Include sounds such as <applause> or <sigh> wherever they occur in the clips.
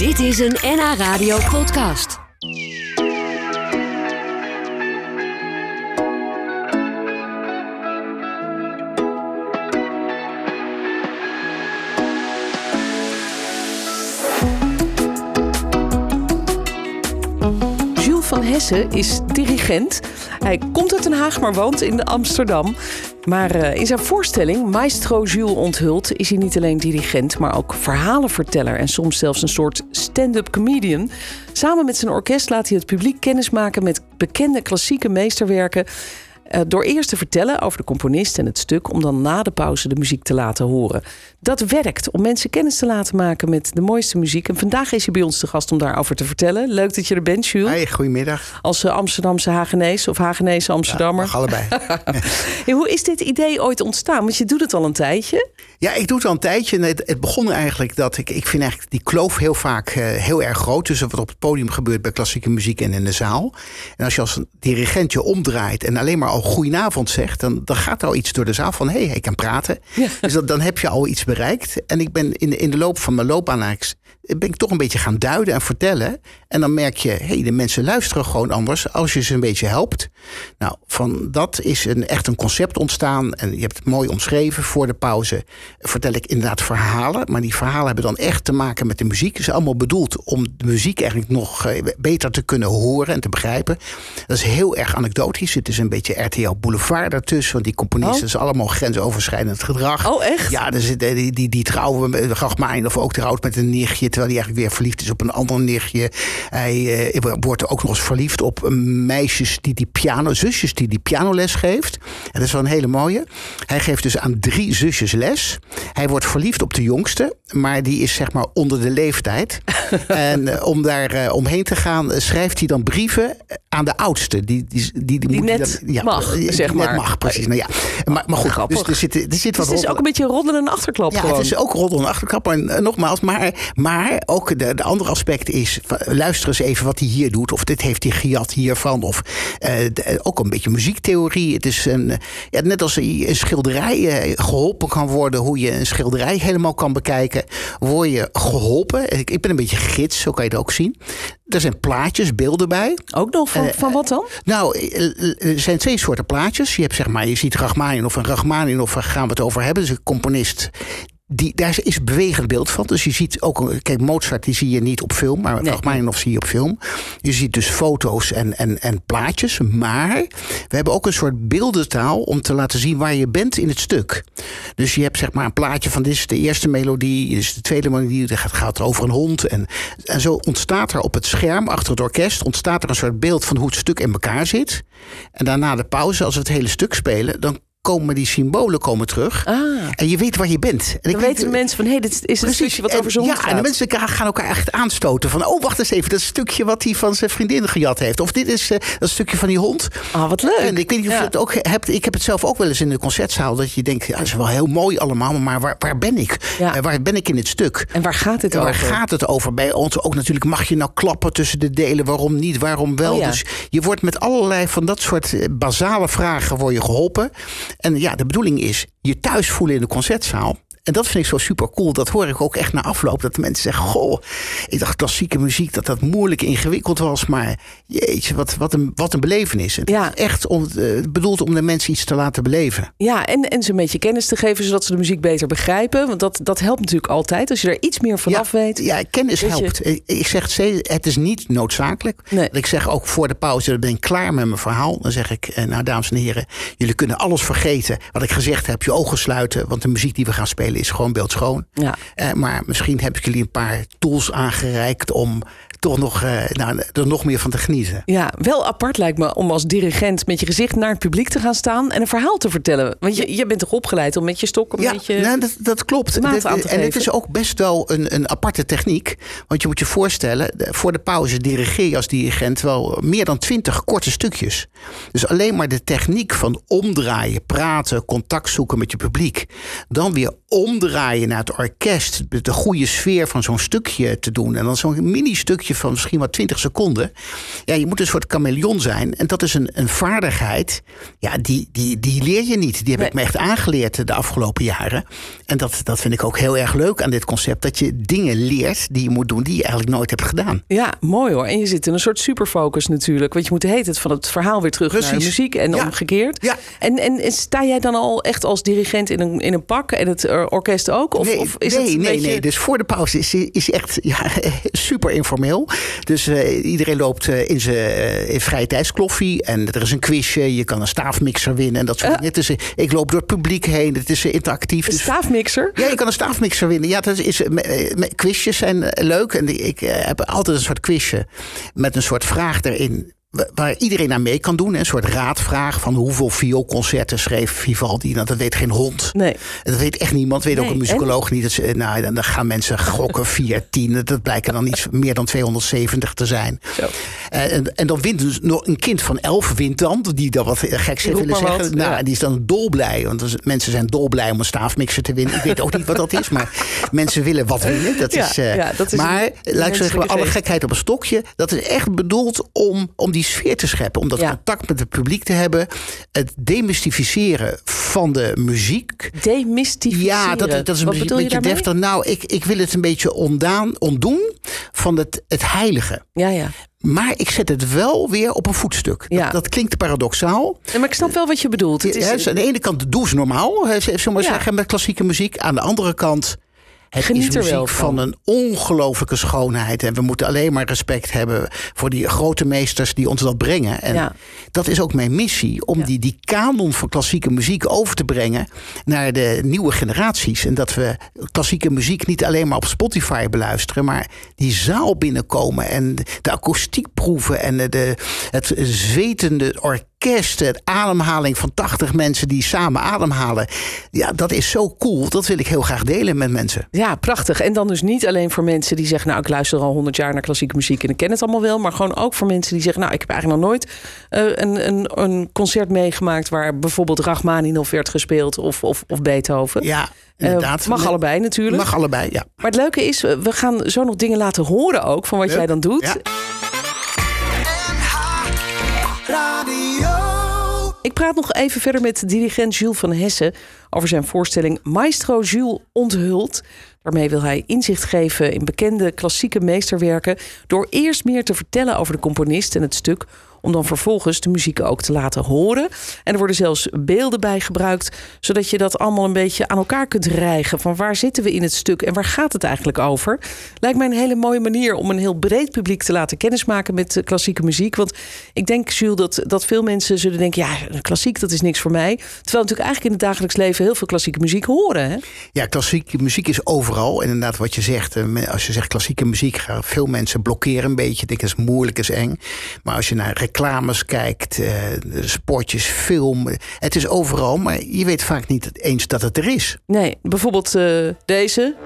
Dit is een NH Radio podcast. Jules van Hessen is dirigent. Hij komt uit Den Haag, maar woont in Amsterdam. Maar eh, in zijn voorstelling Maestro Jules onthult is hij niet alleen dirigent, maar ook verhalenverteller en soms zelfs een soort stand-up comedian. Samen met zijn orkest laat hij het publiek kennismaken met bekende klassieke meesterwerken. Eh, door eerst te vertellen over de componist en het stuk, om dan na de pauze de muziek te laten horen. Dat werkt om mensen kennis te laten maken met de mooiste muziek. En vandaag is hij bij ons te gast om daarover te vertellen. Leuk dat je er bent, Jules. Hey, goedemiddag. Als eh, Amsterdamse Hagenees of Hagenese Amsterdammer. Allebei. <laughs> <laughs> Hoe is dit idee ooit ontstaan? Want je doet het al een tijdje. Ja, ik doe het al een tijdje. Het, het begon eigenlijk dat ik, ik vind eigenlijk die kloof heel vaak eh, heel erg groot tussen wat op het podium gebeurt bij klassieke muziek en in de zaal. En als je als dirigent je omdraait en alleen maar al goedenavond zegt, dan, dan gaat er al iets door de zaal van hé, hey, ik kan praten. Ja. Dus dat, dan heb je al iets bereikt. En ik ben in de, in de loop van mijn loopbaan eigenlijk ben ik toch een beetje gaan duiden en vertellen. En dan merk je, hé, hey, de mensen luisteren gewoon anders als je ze een beetje helpt. Nou, van dat is een, echt een concept ontstaan. En je hebt het mooi omschreven. Voor de pauze vertel ik inderdaad verhalen. Maar die verhalen hebben dan echt te maken met de muziek. Het is allemaal bedoeld om de muziek eigenlijk nog eh, beter te kunnen horen en te begrijpen. Dat is heel erg anekdotisch. Het is een beetje RTL Boulevard daartussen. Want die componisten, Oh. is allemaal grensoverschrijdend gedrag. Oh, echt? Ja, zit, eh, die, die, die trouwen met Rachmanin of ook trouwt met een nichtje. Terwijl hij eigenlijk weer verliefd is op een ander nichtje. Hij eh, wordt ook nog eens verliefd op eh, meisjes die die piano, zusjes die die pianoles geeft. En dat is wel een hele mooie. Hij geeft dus aan drie zusjes les. Hij wordt verliefd op de jongste, maar die is zeg maar onder de leeftijd. <laughs> en eh, om daar eh, omheen te gaan, eh, schrijft hij dan brieven aan de oudste. Die, die, die, die, net dan- mag, die zeg net maar. mag, precies. Nou ja. maar, maar goed, Grappig. dus er zit, er zit wat Dus het is roddelen- ook een beetje roddelen en achterklap ja, gewoon. het is ook roddel en achterklap. En nogmaals, maar, maar ook de, de andere aspect is... luister eens even wat hij hier doet. Of dit heeft hij gejat hiervan. Of eh, de- ook een beetje muziektheorie. Het is een, ja, net als een schilderij eh, geholpen kan worden... hoe je een schilderij helemaal kan bekijken... word je geholpen. Ik, ik ben een beetje gids, zo kan je het ook zien. Er zijn plaatjes, beelden bij. Ook nog van, Eh, van wat dan? Nou, er zijn twee soorten plaatjes. Je hebt zeg maar, je ziet Rachmaninoff en Rachmaninoff, waar gaan we het over hebben? Is een componist. Die, daar is bewegend beeld van. Dus je ziet ook, kijk, Mozart die zie je niet op film, maar Nee. Rachmaninoff zie je op film. Je ziet dus foto's en, en, en plaatjes. Maar we hebben ook een soort beeldentaal om te laten zien waar je bent in het stuk. Dus je hebt zeg maar een plaatje van dit is de eerste melodie, dit is de tweede melodie, gaat, gaat over een hond. En, en zo ontstaat er op het scherm achter het orkest ontstaat er een soort beeld van hoe het stuk in elkaar zit. En daarna de pauze, als we het hele stuk spelen, dan komen die symbolen komen terug. Ah, En je weet waar je bent. En dan weet- weten de mensen van, hé, dit is een stukje wat over zo'n Ja, gaat. en de mensen gaan elkaar echt aanstoten. Van, oh, wacht eens even, dat is stukje wat hij van zijn vriendin gejat heeft. Of dit is eh, dat stukje van die hond. Ah, wat leuk. En ik weet niet of Ja. je het ook hebt. Ik heb het zelf ook wel eens in de concertzaal. Dat je denkt, ja, dat is wel heel mooi allemaal. Maar waar, waar ben ik? Ja. Eh, waar ben ik in het stuk? En waar gaat dit Waar over? gaat het over? Bij ons ook natuurlijk, mag je nou klappen tussen de delen? Waarom niet? Waarom wel? Oh. Dus je wordt met allerlei van dat soort eh, basale vragen word je geholpen. En ja, de bedoeling is je thuis voelen in de concertzaal. En dat vind ik zo super cool. Dat hoor ik ook echt na afloop. Dat de mensen zeggen: Goh, ik dacht klassieke muziek dat dat moeilijk ingewikkeld was. Maar jeetje, wat, wat, een, wat een belevenis. Het Ja. is echt om, eh, bedoeld om de mensen iets te laten beleven. Ja, en, en ze een beetje kennis te geven, zodat ze de muziek beter begrijpen. Want dat, dat helpt natuurlijk altijd. Als je er iets meer vanaf ja, weet. Ja, kennis je- helpt. Ik- zeg het steeds, het is niet noodzakelijk. Nee. Ik zeg ook voor de pauze, dan ben ik klaar met mijn verhaal. Dan zeg ik, eh, nou dames en heren, jullie kunnen alles vergeten. Wat ik gezegd heb, je ogen sluiten. Want de muziek die we gaan spelen is gewoon beeldschoon. Ja. Eh, maar misschien heb ik jullie een paar tools aangereikt om toch nog, eh, nou, er nog meer van te genieten. Ja, wel apart lijkt me om als dirigent met je gezicht naar het publiek te gaan staan en een verhaal te vertellen. Want je, je bent toch opgeleid om met je stok een Ja, beetje. nou, dat, dat klopt. Dit- en het geven. is ook best wel een, een aparte techniek. Want je moet je voorstellen, voor de pauze dirigeer je als dirigent wel meer dan twintig korte stukjes. Dus alleen maar de techniek van omdraaien, praten, contact zoeken met je publiek. Dan weer omdraaien naar het orkest. De goede sfeer van zo'n stukje te doen. En dan zo'n mini-stukje van misschien maar 20 seconden. Ja, je moet een soort chameleon zijn. En dat is een, een vaardigheid. Ja, die, die, die leer je niet. Die heb ik me echt aangeleerd de afgelopen jaren. En dat, dat vind ik ook heel erg leuk aan dit concept. Dat je dingen leert die je moet doen die je eigenlijk nooit hebt gedaan. Ja, mooi hoor. En je zit in een soort superfocus natuurlijk. Want je moet hele tijd van het verhaal weer terug naar de muziek en omgekeerd. Ja. En, en sta jij dan al echt als dirigent in een, in een pak en het eh, orkest ook? Of, nee, of is nee, het nee, beetje... nee. Dus voor de pauze is, is echt ja, <laughs> super informeel. Dus uh, iedereen loopt uh, in zijn uh, vrije tijdskloffie. En er is een quizje. Je kan een staafmixer winnen. En dat soort dingen. is, ik loop door het publiek heen. Het is interactief. Een dus, staafmixer? Ja, je kan een staafmixer winnen. Ja, dat is, quizjes zijn leuk. En ik heb altijd een soort quizje met een soort vraag erin waar iedereen aan mee kan doen. Een soort raadvraag van hoeveel vioolconcerten schreef Vivaldi. Nou, dat weet geen hond. Nee. Dat weet echt niemand. Weet Nee, ook een muzikoloog niet. Dat ze, nou, dan gaan mensen gokken <laughs> 4, 10. Dat blijken dan iets meer dan 270 te zijn. Zo. Eh, en, en dan wint dus nog een kind van 11 wint dan. Die dat wat geks Roep willen zeggen. wat, nou, ja. die is dan dolblij. Want mensen zijn dolblij om een staafmixer te winnen. Ik weet ook niet wat dat is. Maar <laughs> mensen willen wat winnen. Dat Ja, is, eh, ja, dat is maar een laat ik zeggen, menselijke alle gekheid op een stokje. Dat is echt bedoeld om, om die sfeer te scheppen. Om dat contact met het publiek te hebben. Het demystificeren van de muziek. Demystificeren. Ja, dat, dat is een beetje, deftig. Nou, ik, ik wil het een beetje ondaan, ontdoen van het, het heilige. Ja, ja. Maar ik zet het wel weer op een voetstuk. Ja. Dat, dat klinkt paradoxaal. Ja, maar ik snap wel wat je bedoelt. Het is, Ja, dus aan de ene kant doe ze normaal, zullen we maar zeggen, met klassieke muziek. Aan de andere kant. Het Geniet is muziek van. van. een ongelofelijke schoonheid. En we moeten alleen maar respect hebben voor die grote meesters die ons dat brengen. En Ja. dat is ook mijn missie. Om Ja. die, die kanon van klassieke muziek over te brengen naar de nieuwe generaties. En dat we klassieke muziek niet alleen maar op Spotify beluisteren. Maar die zaal binnenkomen en de akoestiek proeven. En de, de, het zwetende orkest. Het ademhaling van 80 mensen die samen ademhalen. Ja, dat is zo cool. Dat wil ik heel graag delen met mensen. Ja, prachtig. En dan dus niet alleen voor mensen die zeggen... nou, ik luister al honderd jaar naar klassieke muziek... en ik ken het allemaal wel. Maar gewoon ook voor mensen die zeggen... nou, ik heb eigenlijk nog nooit eh, een, een, een concert meegemaakt... waar bijvoorbeeld Rachmaninoff werd gespeeld of, of, of Beethoven. Ja, inderdaad. mag allebei natuurlijk. Mag allebei, ja. Maar het leuke is, we gaan zo nog dingen laten horen ook... van wat jij dan doet. Ja. Ik praat nog even verder met dirigent Jules van Hessen over zijn voorstelling Maestro Jules onthult. Daarmee wil hij inzicht geven in bekende klassieke meesterwerken door eerst meer te vertellen over de componist en het stuk, om dan vervolgens de muziek ook te laten horen. En er worden zelfs beelden bij gebruikt, zodat je dat allemaal een beetje aan elkaar kunt rijgen. Van waar zitten we in het stuk en waar gaat het eigenlijk over? Lijkt mij een hele mooie manier om een heel breed publiek te laten kennismaken met eh, klassieke muziek. Want ik denk, Jules, dat, dat veel mensen zullen denken: ja, klassiek, dat is niks voor mij. Terwijl natuurlijk eigenlijk in het dagelijks leven heel veel klassieke muziek horen. Hè? Ja, klassieke muziek is overal. En inderdaad, wat je zegt, eh, als je zegt klassieke muziek, gaan veel mensen blokkeren een beetje. Dat is moeilijk, is eng. Maar als je naar reclames kijkt, eh, de spotjes, film, het is overal. Maar je weet vaak niet eens dat het er is. Nee, bijvoorbeeld eh, deze.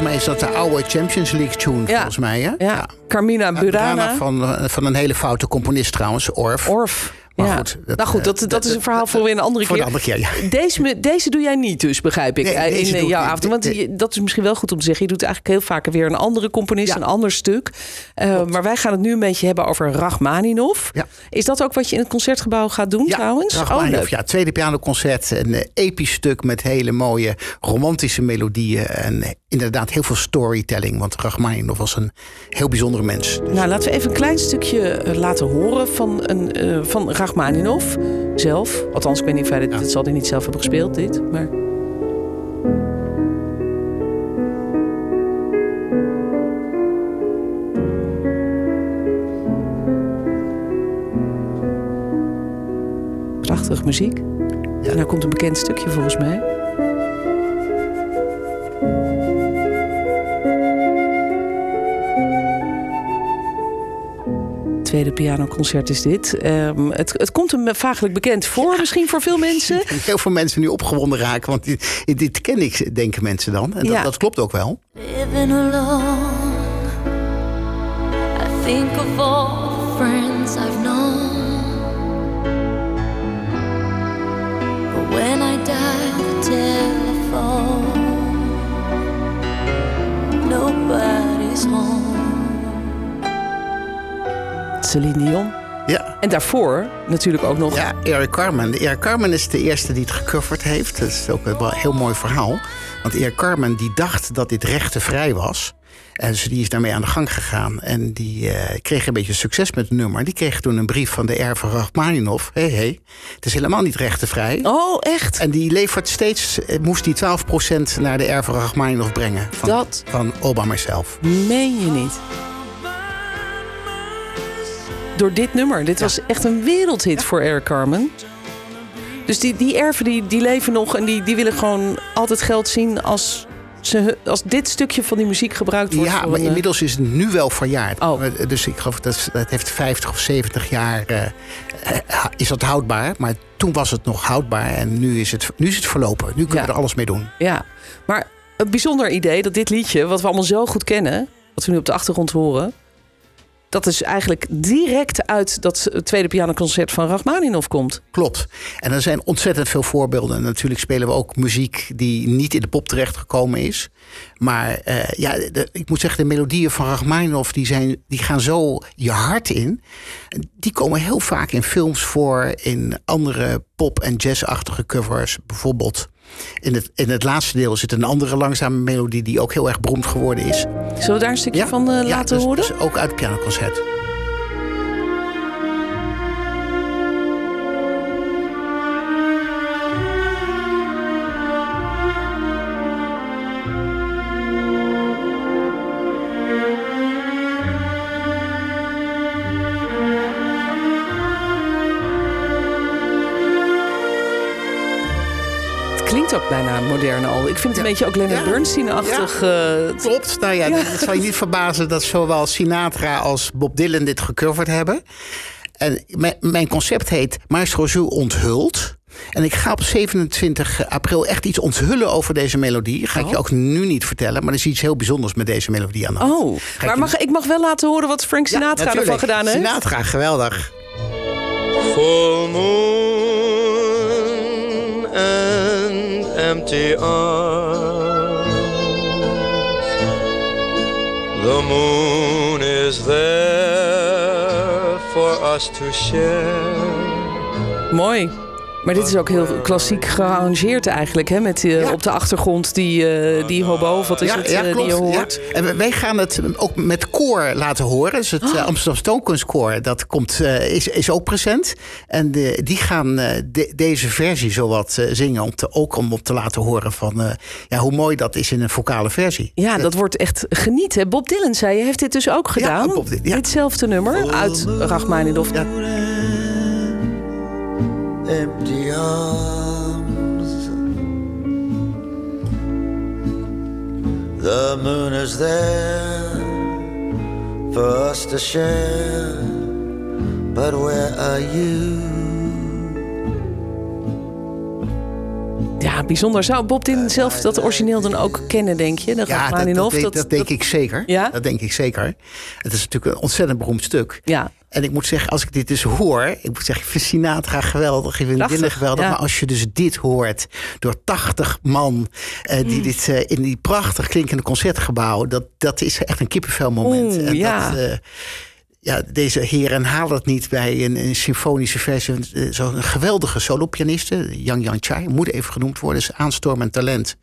Volgens mij is dat de oude Champions League tune, Ja. volgens mij. Hè? Ja, Carmina Burana. van, eh, van een hele foute componist trouwens, Orff. Orf. Maar ja. goed, dat, nou goed, eh, dat, dat, dat- is een verhaal voor weer een andere Voor keer. de andere keer, ja. Deze, deze doe jij niet dus, begrijp ik, Nee, eh, in eh, jouw avond. Want je- dat is misschien wel goed om te zeggen. Je doet eigenlijk heel vaak weer een andere componist, een ander stuk. Maar wij gaan het nu een beetje hebben over Rachmaninoff. Is dat ook wat je in het concertgebouw gaat doen trouwens? Rachmaninoff, oh, ja, tweede pianoconcert. Een episch stuk met hele mooie romantische melodieën. En inderdaad heel veel storytelling. Want Rachmaninoff was een heel bijzondere mens. Dus- Nou, laten we even een klein stukje laten horen van, een, van Rachmaninoff zelf. Althans, ik weet niet of hij dit, zal hij niet zelf hebben gespeeld, dit. Maar... Prachtig muziek. En nou komt een bekend stukje volgens mij. Tweede pianoconcert is dit. Ehm, het, het komt hem vaaglijk bekend voor, misschien voor veel <laughs> mensen. Heel veel mensen nu opgewonden raken. Want dit, dit ken ik, denken mensen dan. En dat, Ja. dat klopt ook wel. Living alone, I think of all the friends I've known. But when I dial the telephone, nobody's home. Celine Dion. Ja. En daarvoor natuurlijk ook nog... Ja, Eric Carmen. Eric Carmen is de eerste die het gecoverd heeft. Dat is ook wel een heel mooi verhaal. Want Eric Carmen die dacht dat dit rechtenvrij was. En dus die is daarmee aan de gang gegaan. En die eh, kreeg een beetje succes met het nummer. Die kreeg toen een brief van de erven Rachmaninov. Hé, hey, hey, het is helemaal niet rechtenvrij. Oh, echt? En die levert steeds, eh, moest die 12% naar de erven Rachmaninov brengen. Van, Dat- Van Obama zelf. Meen je niet? Door dit nummer. Dit was echt een wereldhit voor Eric Carmen. Dus die, die erven die, die leven nog en die, die willen gewoon altijd geld zien als, ze, als dit stukje van die muziek gebruikt wordt. Ja, maar inmiddels is het nu wel verjaard. Oh. Eh, Dus ik geloof dat het heeft 50 of 70 jaar eh, eh, is dat houdbaar. Maar toen was het nog houdbaar en nu is het, nu is het verlopen. Nu kunnen Ja. we er alles mee doen. Ja, maar een bijzonder idee dat dit liedje, wat we allemaal zo goed kennen, wat we nu op de achtergrond horen, dat is eigenlijk direct uit dat tweede pianoconcert van Rachmaninoff komt. Klopt. En er zijn ontzettend veel voorbeelden. En natuurlijk spelen we ook muziek die niet in de pop terechtgekomen is. Maar eh, ja, ik moet zeggen, de melodieën van Rachmaninoff die zijn, die gaan zo je hart in. Die komen heel vaak in films voor, in andere pop- en jazzachtige covers. Bijvoorbeeld in het, in het laatste deel zit een andere langzame melodie die ook heel erg beroemd geworden is. Zullen we daar een stukje van eh, Ja, laten dus- horen? dus ook uit het pianoconcert. Modern al. Ik vind het een Ja. beetje ook Leonard Ja. Bernstein-achtig. eh, Klopt. Nou ja, het zal je niet verbazen dat zowel Sinatra als Bob Dylan dit gecoverd hebben. En mijn, concept heet Maestro Jules onthult. En ik ga op 27 april echt iets onthullen over deze melodie. Ga ik je ook nu niet vertellen, maar er is iets heel bijzonders met deze melodie aan de hand. Oh, Ga ik maar je- mag, ik mag wel laten horen wat Frank Ja, Sinatra ervan natuurlijk. gedaan heeft. Sinatra, geweldig. Full moon empty arms. The moon is there for us to share. Mooi. Maar dit is ook heel klassiek gearrangeerd eigenlijk, hè? Met eh, Ja. op de achtergrond die, eh, die hobo, of wat is ja, het, ja, eh, klopt. die je hoort. En wij- gaan het ook met koor laten horen. Dus het eh, Amsterdam Stoomkunstkoor, dat komt, is, is ook present. En de, die gaan de- deze versie zowat zingen. Om te, ook om op te laten horen van ja, hoe mooi dat is in een vocale versie. Ja, dat wordt echt genieten. Bob Dylan zei, je heeft dit dus ook gedaan. Bob. Ditzelfde nummer uit Rachmaninoff. Ja. Empty arms. The moon is there for us to share, but where are you? Ja, bijzonder. Zou Bob Dylan zelf dat origineel dan ook kennen, denk je? De Ja, dat, dat, denk, dat denk ik zeker. Ja? Dat denk ik zeker. Het is natuurlijk een ontzettend beroemd stuk. Ja, En ik moet zeggen, als ik dit dus hoor, ik moet zeggen, ik vind Sinatra geweldig, ik vind Prachtig, Dylan geweldig. ja. Maar als je dus dit hoort door 80 man eh, Mm. die dit eh, in die prachtig klinkende concertgebouw, dat, dat is echt een kippenvelmoment. Oeh, en ja. dat, eh, ja, deze heren halen het niet bij een, een symfonische versie. Eh, Zo'n geweldige solopianiste, Yang Yang Chai, moet even genoemd worden, is aanstormend talent.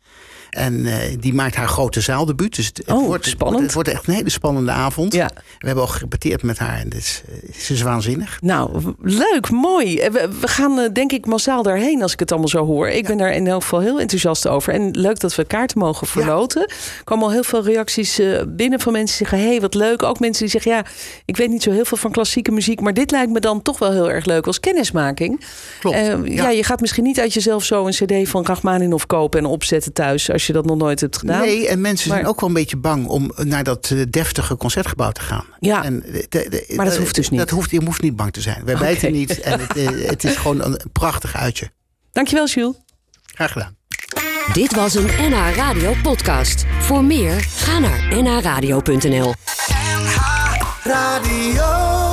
En eh, die maakt haar grote zaaldebuut. Dus het, het Oh, wordt, spannend. Het wordt echt een hele spannende avond. Ja. We hebben al gerepeteerd met haar en eh, het is waanzinnig. nou, leuk, mooi. We, we gaan denk ik massaal daarheen als ik het allemaal zo hoor. Ik ben daar in elk geval heel enthousiast over. En leuk dat we kaarten mogen verloten. Er komen al heel veel reacties binnen van mensen die zeggen... hé, hey, wat leuk. Ook mensen die zeggen, ja, ik weet niet zo heel veel van klassieke muziek... maar dit lijkt me dan toch wel heel erg leuk als kennismaking. Klopt, Eh, ja. ja. je gaat misschien niet uit jezelf zo een cd van Rachmaninoff kopen... en opzetten thuis als je dat nog nooit hebt gedaan. Nee, en mensen zijn ook wel een beetje bang om naar dat eh, deftige concertgebouw te gaan. Ja. En de- de- de- Maar dat hoeft dus niet. Dat hoeft, je hoeft niet bang te zijn. Wij bijten niet en het, eh, het is gewoon een prachtig uitje. Dankjewel, Jules. Graag gedaan. Dit was een NH Radio podcast. Voor meer, ga naar nhradio.nl. Radio